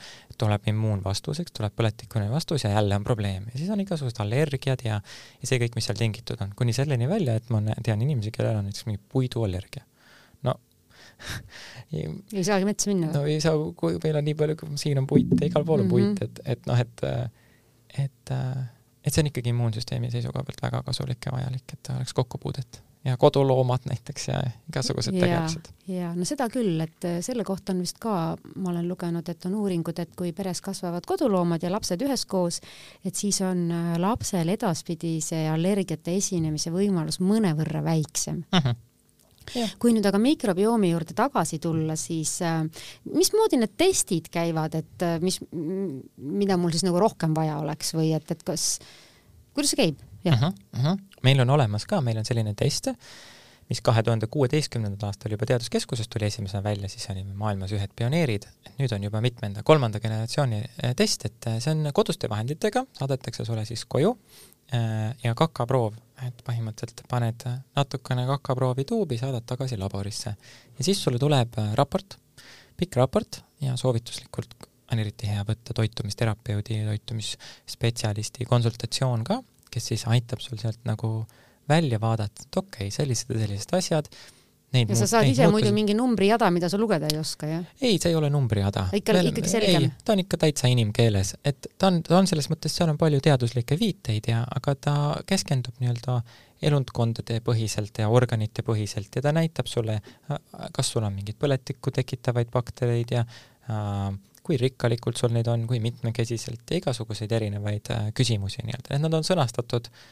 tuleb immuunvastuseks, tuleb põletikune vastus ja jälle on probleem. ja siis on igasugused allergiad ja, ja see kõik, mis seal tingitud on, kuni selleni välja, et ma tean inimesi, kellel on näiteks mingi puiduallergia. no ei saagi metsa minna? no ei saa, kui meil on nii palju, siin on puit ja igal pool on mm -hmm. puit, et, et noh, et, et et see on ikkagi immuunsüsteemi seisukoha pealt väga kasulik ja vajalik, et oleks kokkupuudet ja koduloomad näiteks ja igasugused tegelased. ja no seda küll, et äh, selle kohta on vist ka, ma olen lugenud, et on uuringud, et kui peres kasvavad koduloomad ja lapsed üheskoos, et siis on äh, lapsel edaspidi see allergiate esinemise võimalus mõnevõrra väiksem uh. Mhm. Kui nüüd aga mikrobiomi juurde tagasi tulla, siis äh, mismoodi need testid käivad, et äh, mis, mida mul siis nagu rohkem vaja oleks või et, et kas, kuidas see käib? uh -huh, uh -huh. meil on olemas ka, meil on selline test, mis kahe tuhande kuueteistkümnendal aastal juba Teaduskeskuses tuli esimesena välja, siis olime maailmas ühed pioneerid, nüüd on juba mitmenda, kolmanda generatsiooni äh, test, et see on koduste vahenditega, saadetakse sulle siis koju ja kakaproov et põhimõtteliselt paned natukene kakaproovi tuubi, saadad tagasi laborisse. Ja siis sulle tuleb äh, raport, pikk raport ja soovituslikult on eriti hea võtta toitumisterapeudi, toitumisspetsialisti konsultatsioon ka, kes siis aitab sul sealt nagu välja vaadata, et okei okay,, sellised ja sellised asjad, Neid ja sa saad ise muidu mingi numbrijada, mida sa lugeda ei oska, jah? ei, see ei ole numbrijada. ikka, ikkagi selgem? ta on ikka täitsa inimkeeles, et ta on, ta on selles mõttes, seal on palju teaduslikke viiteid ja, aga ta keskendub nii-öelda elundkondade põhiselt ja organite põhiselt ja ta näitab sulle, kas sul on mingeid põletikku tekitavaid baktereid ja äh, kui rikkalikult sul neid on, kui mitmekesiselt ja igasuguseid erinevaid äh, küsimusi nii-öelda, et nad on sõnastatud äh,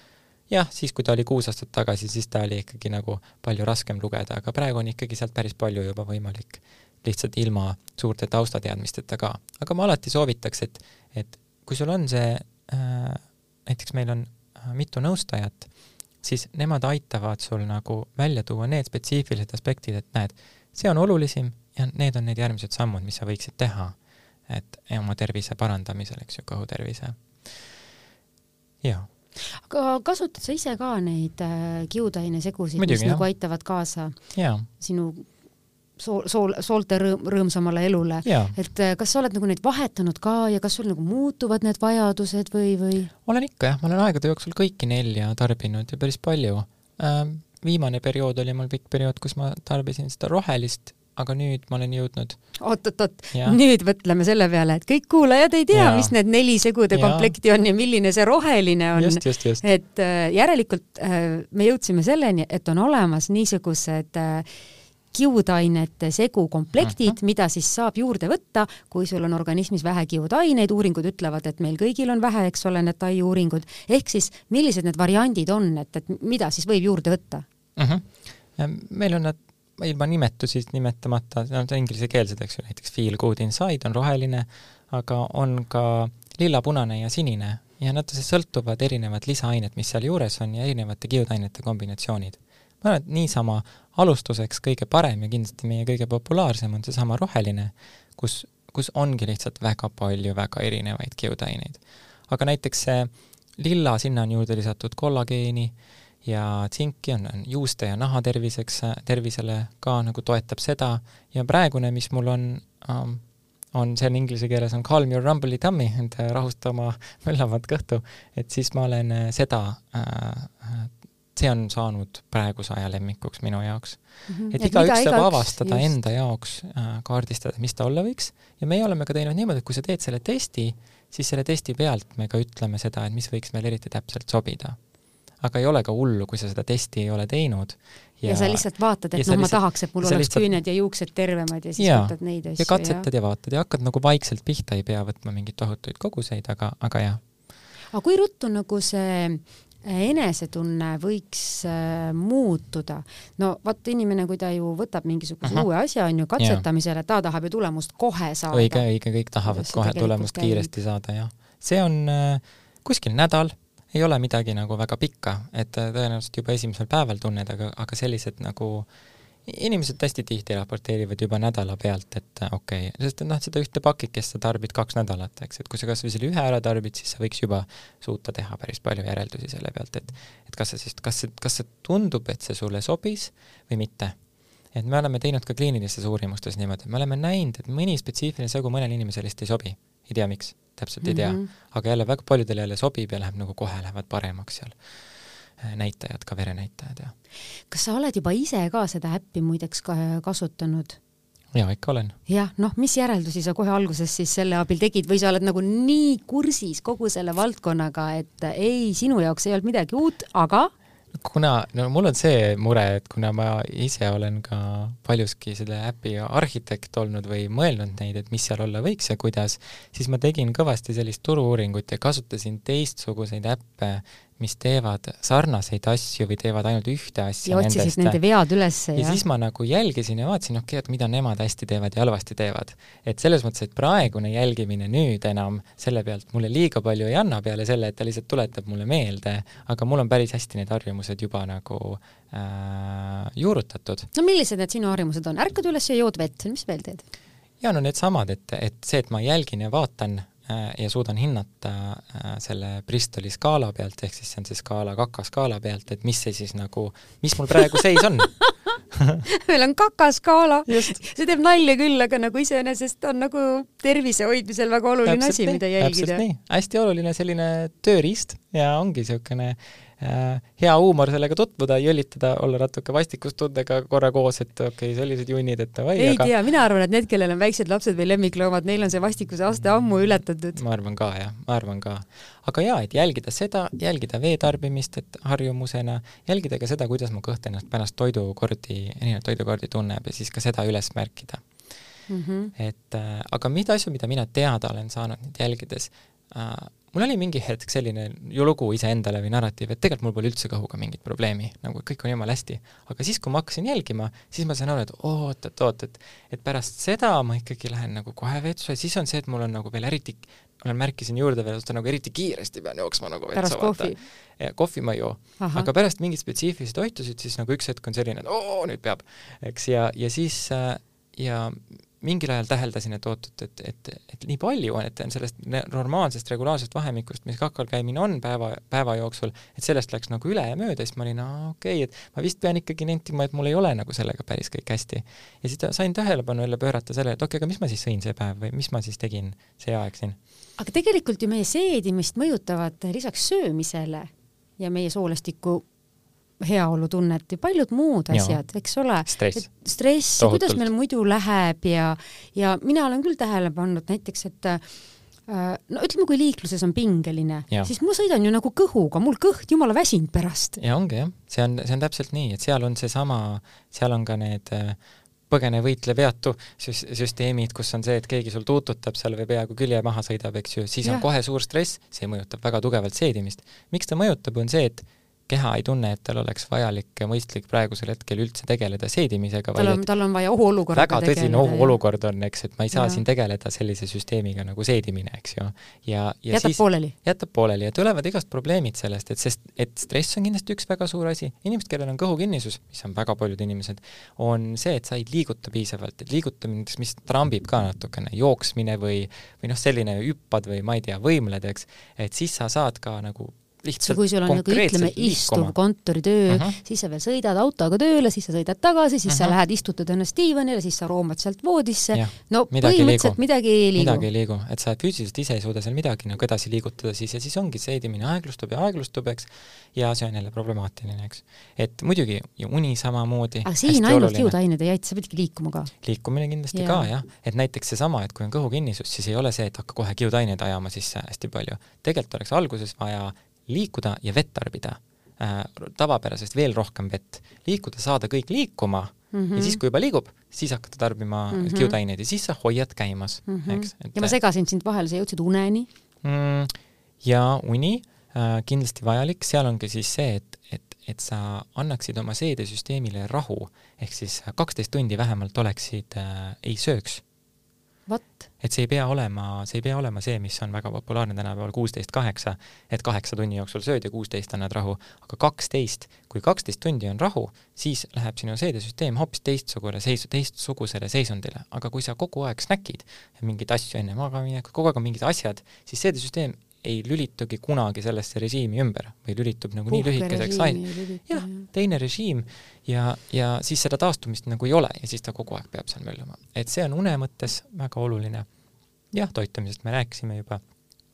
jah, siis kui ta oli kuus aastat tagasi, siis ta oli ikkagi nagu palju raskem lugeda, aga praegu on ikkagi sealt päris palju juba võimalik lihtsalt ilma suurte taustateadmisteta ka. aga ma alati soovitaks, et, et kui sul on see äh,, näiteks meil on äh, mitu nõustajat, siis nemad aitavad sul nagu välja tuua need spetsiifilised aspektid, et näed, see on olulisim ja need on need järgmised sammud, mis sa võiksid teha, et oma tervise parandamisel, eks ju, kõhutervise. jaa aga kasutad sa ise ka neid äh, kiudainesegusid, mis jah. nagu aitavad kaasa ja. sinu sool, sool, soolte rõõm, rõõmsamale elule, et äh, kas sa oled nagu neid vahetanud ka ja kas sul nagu muutuvad need vajadused või, või? olen ikka jah, ma olen aegade jooksul kõiki nelja tarbinud ja päris palju ähm, viimane periood oli mul pikk periood, kus ma tarbisin seda rohelist aga nüüd ma olen jõudnud oot-oot-oot, nüüd mõtleme selle peale, et kõik kuulajad ei tea, mis need neli segude ja. komplekti on ja milline see roheline on. et äh, järelikult äh, me jõudsime selleni, et on olemas niisugused äh, kiudainete segukomplektid uh, -huh. mida siis saab juurde võtta, kui sul on organismis vähe kiudaineid, uuringud ütlevad, et meil kõigil on vähe, eks ole, need tai uuringud, ehk siis millised need variandid on, et, et mida siis võib juurde võtta uh? -huh. meil on nad ilma nimetusi nimetamata, nad on inglisekeelsed, eks ju, näiteks Feel Good Inside on roheline, aga on ka lilla, punane ja sinine ja nad sõltuvad erinevad lisaained, mis seal juures on ja erinevate kiudainete kombinatsioonid ma arvan, et niisama alustuseks kõige parem ja kindlasti meie kõige populaarsem on seesama roheline, kus, kus ongi lihtsalt väga palju väga erinevaid kiudaineid. aga näiteks see lilla, sinna on juurde lisatud kollageeni ja tsinki on, on juuste ja naha terviseks, tervisele ka nagu toetab seda ja praegune, mis mul on um, on, see on inglise keeles on calm your rumbly tummy, et rahusta oma möllavat kõhtu, et siis ma olen seda äh, see on saanud praeguse aja lemmikuks minu jaoks mm. -hmm. et igaüks saab igaks, avastada just. enda jaoks äh,, kaardistada, mis ta olla võiks ja meie oleme ka teinud niimoodi, et kui sa teed selle testi, siis selle testi pealt me ka ütleme seda, et mis võiks meil eriti täpselt sobida. Aga ei ole ka hullu, kui sa seda testi ei ole teinud. ja, sa lihtsalt vaatad, et noh, ma tahaks, et mul oleks lihtsalt... küüned ja juuksed tervemad ja siis ja, võtad neid asju. ja katsetad ja. ja vaatad ja hakkad nagu vaikselt pihta, ei pea võtma mingeid tohutuid koguseid, aga, aga jah aga kui ruttu nagu see enesetunne võiks äh, muutuda. no vot, inimene, kui ta ju võtab mingisuguse -huh. uue asja, on ju, katsetamisele, ta tahab ju tulemust kohe saada. õige, õige, kõik tahavad kohe tulemust käib. kiiresti saada, jah. see on äh, kuskil nädal, ei ole midagi nagu väga pikka, et äh, tõenäoliselt juba esimesel päeval tunned, aga, aga sellised nagu inimesed hästi tihti raporteerivad juba nädala pealt, et äh, okei okay., sest noh, seda ühte pakikest sa tarbid kaks nädalat, eks, et kui sa kas või selle ühe ära tarbid, siis sa võiks juba suuta teha päris palju järeldusi selle pealt, et et kas see siis, kas see, kas see tundub, et see sulle sobis või mitte. et me oleme teinud ka kliinilistes uurimustes niimoodi, et me oleme näinud, et mõni spetsiifiline segu mõnele inimesele lihtsalt ei sobi, ei tea miks, täpselt ei tea mm, -hmm. aga jälle väga paljudele jälle sobib ja läheb nagu kohe, lähevad paremaks seal Äh, näitajad, ka verenäitajad ja. kas sa oled juba ise ka seda äppi muideks ka kasutanud? jaa, ikka olen. jah, noh, mis järeldusi sa kohe alguses siis selle abil tegid või sa oled nagu nii kursis kogu selle valdkonnaga, et ei, sinu jaoks ei olnud midagi uut, aga kuna, no mul on see mure, et kuna ma ise olen ka paljuski selle äpi arhitekt olnud või mõelnud neid, et mis seal olla võiks ja kuidas, siis ma tegin kõvasti sellist turu-uuringut ja kasutasin teistsuguseid äppe mis teevad sarnaseid asju või teevad ainult ühte asja ja otsisid nende vead üles ja, ja siis ma nagu jälgisin ja vaatasin, okei okay,, et mida nemad hästi teevad ja halvasti teevad. et selles mõttes, et praegune jälgimine nüüd enam selle pealt mulle liiga palju ei anna, peale selle, et ta lihtsalt tuletab mulle meelde, aga mul on päris hästi need harjumused juba nagu äh, juurutatud. no millised need sinu harjumused on, ärkad üles ja jood vett, mis veel teed? jaa, no needsamad, et, et see, et ma jälgin ja vaatan ja suudan hinnata äh, selle Bristoli skaala pealt, ehk siis see on see skaala kakaskaala pealt, et mis see siis nagu, mis mul praegu seis on meil on kakaskaala. see teeb nalja küll, aga nagu iseenesest on nagu tervise hoidmisel väga oluline täpselt asi, mida jälgida. hästi oluline selline tööriist ja ongi niisugune Äh, hea huumor sellega tutvuda, jõllitada, olla natuke vastikustundega korra koos, et okei okay,, sellised junnid, et davai, ei aga... tea, mina arvan, et need, kellel on väiksed lapsed või lemmikloomad, neil on see vastikuse aste ammu ületatud. ma arvan ka, jah, ma arvan ka. aga jaa, et jälgida seda, jälgida vee tarbimist, et harjumusena, jälgida ka seda, kuidas mu kõht ennast pärast toidukordi, erinevaid toidukordi tunneb ja siis ka seda üles märkida mm. -hmm. et äh, aga mida asju, mida mina teada olen saanud nüüd jälgides äh,, mul oli mingi hetk selline ju lugu iseendale või narratiiv, et tegelikult mul pole üldse kõhuga mingit probleemi, nagu kõik on jumala hästi. aga siis, kui ma hakkasin jälgima, siis ma sain aru, et oot-oot-oot, et et pärast seda ma ikkagi lähen nagu kohe vetsu ja siis on see, et mul on nagu veel eriti, ma märkisin juurde veel, et nagu eriti kiiresti pean jooksma nagu vetsu. kohvi? kohvi ma ei joo. aga pärast mingeid spetsiifilisi toitusid, siis nagu üks hetk on selline, et oo, nüüd peab, eks, ja, ja siis äh, ja mingil ajal täheldasin, et oot, et, et, et, et nii palju on, et sellest normaalsest regulaarsest vahemikust, mis kakal käimine on päeva, päeva jooksul, et sellest läks nagu üle ja mööda, siis ma olin, aa okei okay,, et ma vist pean ikkagi nentima, et mul ei ole nagu sellega päris kõik hästi. ja siis sain tähelepanu jälle pöörata sellele, et okei okay,, aga mis ma siis sõin see päev või mis ma siis tegin see aeg siin. aga tegelikult ju meie seedimist mõjutavad lisaks söömisele ja meie soolestiku heaolutunnet ja paljud muud asjad, eks ole. stress. stress, kuidas meil muidu läheb ja, ja mina olen küll tähele pannud näiteks, et äh, no ütleme, kui liikluses on pingeline, siis ma sõidan ju nagu kõhuga, mul kõht jumala väsinud pärast. ja ongi jah, see on, see on täpselt nii, et seal on seesama, seal on ka need äh, põgene, võitle, veatu süs-, süsteemid, kus on see, et keegi sul tuututab seal või peaaegu külje maha sõidab, eks ju, siis ja. on kohe suur stress, see mõjutab väga tugevalt seedimist. miks ta mõjutab, on see, et keha ei tunne, et tal oleks vajalik ja mõistlik praegusel hetkel üldse tegeleda seedimisega. tal on, tal on vaja ohuolukorraga väga tõsine ohuolukord on, eks, et ma ei saa ja. siin tegeleda sellise süsteemiga nagu seedimine, eks ju. ja, ja jätab siis pooleli. jätab pooleli ja tulevad igast probleemid sellest, et sest, et stress on kindlasti üks väga suur asi. inimesed, kellel on kõhukinnisus, mis on väga paljud inimesed, on see, et sa ei liiguta piisavalt, et liigutamine, mis trambib ka natukene, jooksmine või, või noh, selline hüppad või ma ei tea, võimled, eks, et siis sa saad ka nagu lihtsalt kui sul on nagu ütleme, istuv kontoritöö uh, -huh. siis sa veel sõidad autoga tööle, siis sa sõidad tagasi, siis uh -huh. sa lähed, istutad ennast diivanile, siis sa roomad sealt voodisse, no midagi põhimõtteliselt midagi ei liigu. midagi ei liigu, et sa füüsiliselt ise ei suuda seal midagi nagu edasi liigutada siis ja siis ongi seedimine aeglustub ja aeglustub, eks, ja see on jälle problemaatiline, eks. et muidugi ja uni samamoodi. aga siin ainult kiudained ei aita, sa peadki liikuma ka. liikumine kindlasti ja. ka jah, et näiteks seesama, et kui on kõhukinnisus, siis ei ole see, et hakka kohe kiudaineid ajama sisse hästi palju. tegelikult oleks alguses vaja liikuda ja vett tarbida äh,, tavapärasest veel rohkem vett, liikuda, saada kõik liikuma mm -hmm. ja siis, kui juba liigub, siis hakata tarbima mm -hmm. kiudaineid ja siis sa hoiad käimas mm, -hmm. eks. ja ma segasin sind vahele, sa jõudsid uneni mm,? ja uni äh, kindlasti vajalik, seal ongi siis see, et, et, et sa annaksid oma seedesüsteemile rahu, ehk siis kaksteist tundi vähemalt oleksid äh,, ei sööks. Et see ei pea olema, see ei pea olema see, mis on väga populaarne tänapäeval, kuusteist kaheksa, et kaheksa tunni jooksul sööd ja kuusteist annad rahu, aga kaksteist, kui kaksteist tundi on rahu, siis läheb sinu seedesüsteem hoopis teistsugune seisu, teistsugusele seisundile, aga kui sa kogu aeg snäkid mingeid asju enne magaminekut, kogu aeg on mingid asjad, siis seedesüsteem ei lülitugi kunagi sellesse režiimi ümber või lülitub nagu nii lühikeseks ajaks. jah, teine režiim ja, ja siis seda taastumist nagu ei ole ja siis ta kogu aeg peab seal möllama. et see on une mõttes väga oluline. jah, toitumisest me rääkisime juba.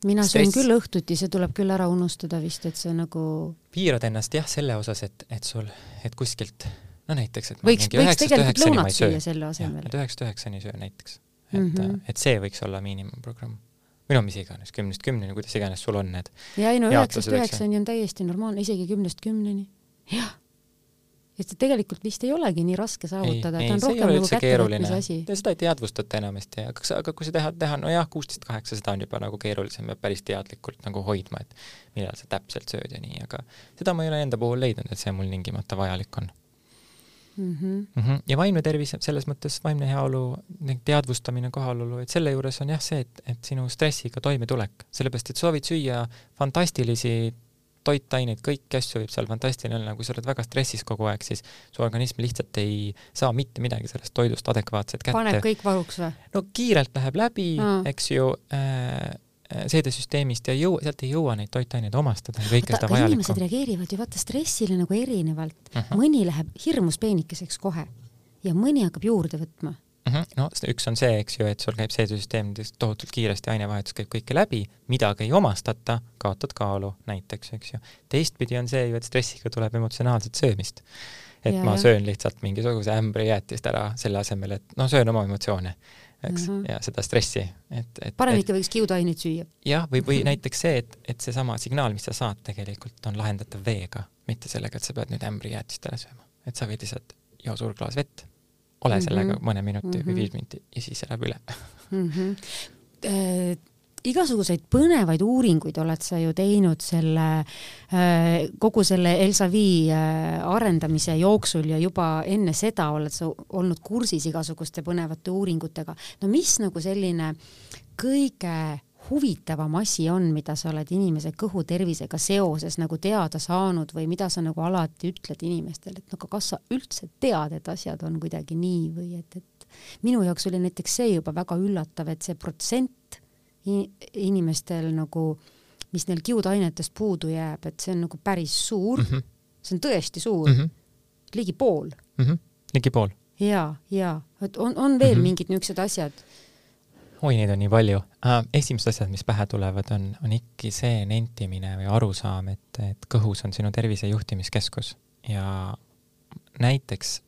mina söön küll õhtuti, see tuleb küll ära unustada vist, et see nagu piirad ennast jah, selle osas, et, et sul, et kuskilt no näiteks, et võiks, võiks tegelikult lõunat süüa selle asemel. et üheksast üheksani söö näiteks. et mm, -hmm. et see võiks olla miinimumprogramm või noh, mis iganes, kümnest kümneni, kuidas iganes sul on need. ja ei no üheksast üheksani on täiesti normaalne, isegi kümnest kümneni. jah. et tegelikult vist ei olegi nii raske saavutada, ta on rohkem nagu kättevõtmise asi. seda ei teadvustata enamasti, aga, aga kui sa tahad teha, nojah, kuusteist kaheksa, seda on juba nagu keerulisem ja päris teadlikult nagu hoidma, et millal sa täpselt sööd ja nii, aga seda ma ei ole enda puhul leidnud, et see mul tingimata vajalik on mm. -hmm. Mm -hmm. ja vaimne tervis, selles mõttes vaimne heaolu, teadvustamine, kohalolu, et selle juures on jah see, et, et sinu stressiga toimetulek, sellepärast et soovid süüa fantastilisi toitaineid, kõiki asju võib seal fantastiline olla, kui sa oled väga stressis kogu aeg, siis su organism lihtsalt ei saa mitte midagi sellest toidust adekvaatselt kätte. paneb kõik varuks või? no kiirelt läheb läbi mm., eks ju Äh, seedesüsteemist ja jõu-, sealt ei jõua neid toitaineid omastada ja kõike seda vajalikku. inimesed reageerivad ju vaata stressile nagu erinevalt uh. Mhm. -huh. mõni läheb hirmus peenikeseks kohe ja mõni hakkab juurde võtma. Mhm. -huh. no üks on see, eks ju, et sul käib seedesüsteem tohutult kiiresti, ainevahetus käib kõike läbi, midagi ei omastata, kaotad kaalu näiteks, eks ju. teistpidi on see ju, et stressiga tuleb emotsionaalset söömist. et ja, ma söön lihtsalt mingisuguse ämbri jäätist ära selle asemel, et noh, söön oma emotsioone eks mm, -hmm. ja seda stressi, et, et parem ikka võiks kiudaineid süüa. jah, või, või näiteks see, et, et seesama signaal, mis sa saad, tegelikult on lahendatav veega, mitte sellega, et sa pead nüüd ämbrijäätist ära sööma. et sa võid lihtsalt joo suur klaas vett, ole mm -hmm. sellega mõne minuti mm -hmm. või mhm. viis minutit ja siis see läheb üle mm. -hmm igasuguseid põnevaid uuringuid oled sa ju teinud selle, äh, kogu selle Elsavi äh, arendamise jooksul ja juba enne seda oled sa olnud kursis igasuguste põnevate uuringutega. no mis nagu selline kõige huvitavam asi on, mida sa oled inimese kõhutervisega seoses nagu teada saanud või mida sa nagu alati ütled inimestele, et no aga kas sa üldse tead, et asjad on kuidagi nii või et, et minu jaoks oli näiteks see juba väga üllatav, et see protsent inimestel nagu, mis neil kiudainetest puudu jääb, et see on nagu päris suur mm, -hmm. see on tõesti suur mm, -hmm. ligi pool mm. -hmm. ligi pool? ja, ja, et on, on veel mm -hmm. mingid niisugused asjad? oi, neid on nii palju äh,. esimesed asjad, mis pähe tulevad, on, on ikkagi see nentimine või arusaam, et, et kõhus on sinu tervise juhtimiskeskus ja näiteks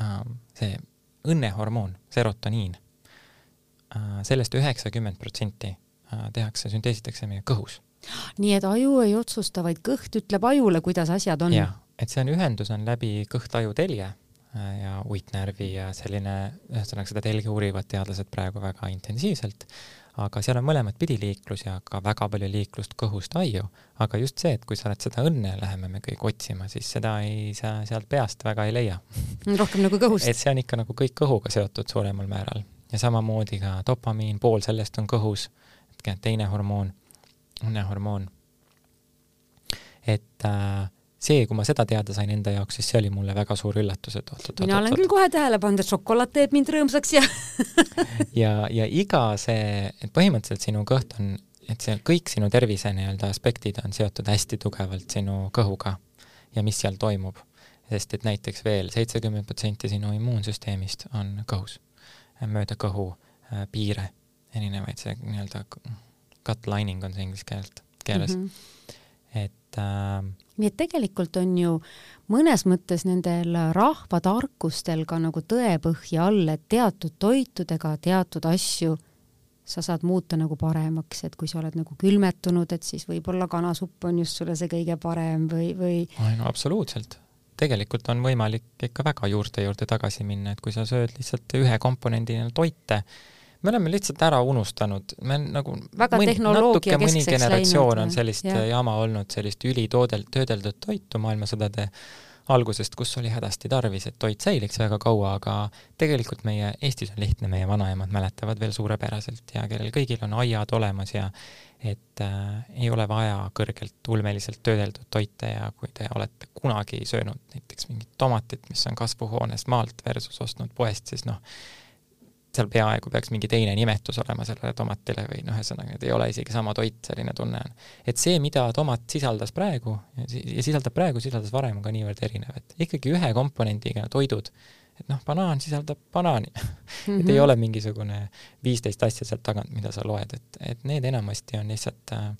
äh, see õnnehormoon, serotoniin sellest üheksakümmend protsenti äh, tehakse, sünteesitakse meie kõhus. nii et aju ei otsusta, vaid kõht ütleb ajule, kuidas asjad on? jah, et see on, ühendus on läbi kõht-aju telje äh, ja uitnärvi ja selline, ühesõnaga seda telge uurivad teadlased praegu väga intensiivselt, aga seal on mõlemat pidi liiklus ja ka väga palju liiklust kõhust aiu. aga just see, et kui sa oled seda õnne, läheme me kõik otsima, siis seda ei, sa sealt peast väga ei leia. rohkem nagu kõhust. et see on ikka nagu kõik kõhuga seotud suuremal määral ja samamoodi ka dopamiin, pool sellest on kõhus, teine hormoon, õnnehormoon. et äh, see, kui ma seda teada sain enda jaoks, siis see oli mulle väga suur üllatus, et oot-oot-oot. mina olen küll kohe tähele pannud, et šokolaad teeb mind rõõmsaks ja ja, ja iga see, et põhimõtteliselt sinu kõht on, et see kõik sinu tervise nii-öelda aspektid on seotud hästi tugevalt sinu kõhuga ja mis seal toimub. sest et näiteks veel seitsekümmend protsenti sinu immuunsüsteemist on kõhus, mööda kõhu äh, piire, erinevaid, see nii-öelda gut lining on see inglise keelt, keeles mm. -hmm. et äh, nii et tegelikult on ju mõnes mõttes nendel rahvatarkustel ka nagu tõepõhja all, et teatud toitudega teatud asju sa saad muuta nagu paremaks, et kui sa oled nagu külmetunud, et siis võib-olla kanasupp on just sulle see kõige parem või, või oi no absoluutselt. Tegelikult on võimalik ikka väga juurte juurde tagasi minna, et kui sa sööd lihtsalt ühe komponendina toite, me oleme lihtsalt ära unustanud, me nagu väga mõni, natuke mõni generatsioon läinud, on sellist ja. jama olnud, sellist ülitoodelt, töödeldud toitu maailmasõdade algusest, kus oli hädasti tarvis, et toit säiliks väga kaua, aga tegelikult meie, Eestis on lihtne, meie vanaemad mäletavad veel suurepäraselt ja kellel kõigil on aiad olemas ja et äh, ei ole vaja kõrgelt ulmeliselt töödeldud toite ja kui te olete kunagi söönud näiteks mingit tomatit, mis on kasvuhoonest maalt versus ostnud poest, siis noh, seal peaaegu peaks mingi teine nimetus olema sellele tomatile või noh, ühesõnaga, et ei ole isegi sama toit, selline tunne on. et see, mida tomat sisaldas praegu ja sisaldab praegu, sisaldas varem ka niivõrd erinev, et ikkagi ühe komponendiga toidud, et noh, banaan sisaldab banaani mm. -hmm. et ei mhm. ole mingisugune viisteist asja sealt tagant, mida sa loed, et, et need enamasti on lihtsalt äh,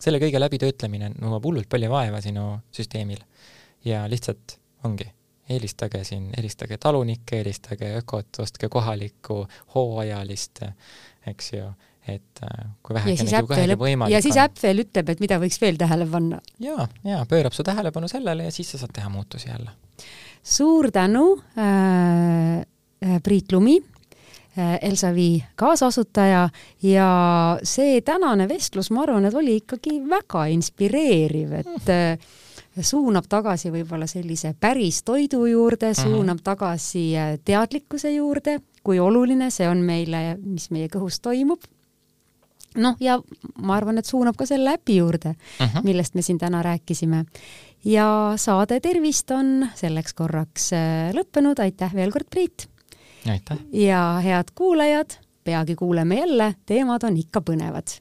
selle kõige läbitöötlemine nõuab hullult palju vaeva sinu süsteemil ja lihtsalt ongi eelistage siin, eelistage talunikke, eelistage ökot, ostke kohalikku, hooajalist, eks ju, et äh, kui vähegi, kui vähegi võimalik ja siis äpp veel ütleb, et mida võiks veel tähele panna. jaa, jaa, pöörab su tähelepanu sellele ja siis sa saad teha muutusi jälle. suur tänu äh,, äh Priit Lumi äh,, Elsavi kaasasutaja ja see tänane vestlus, ma arvan, et oli ikkagi väga inspireeriv, et mm suunab tagasi võib-olla sellise päris toidu juurde, mhm. suunab mm -hmm. tagasi äh, teadlikkuse juurde, kui oluline see on meile, mis meie kõhus toimub. noh, ja ma arvan, et suunab ka selle äpi juurde mm, -hmm. millest me siin täna rääkisime. ja saade Tervist on selleks korraks äh, lõppenud, aitäh veel kord, Priit! aitäh! ja head kuulajad, peagi kuuleme jälle, teemad on ikka põnevad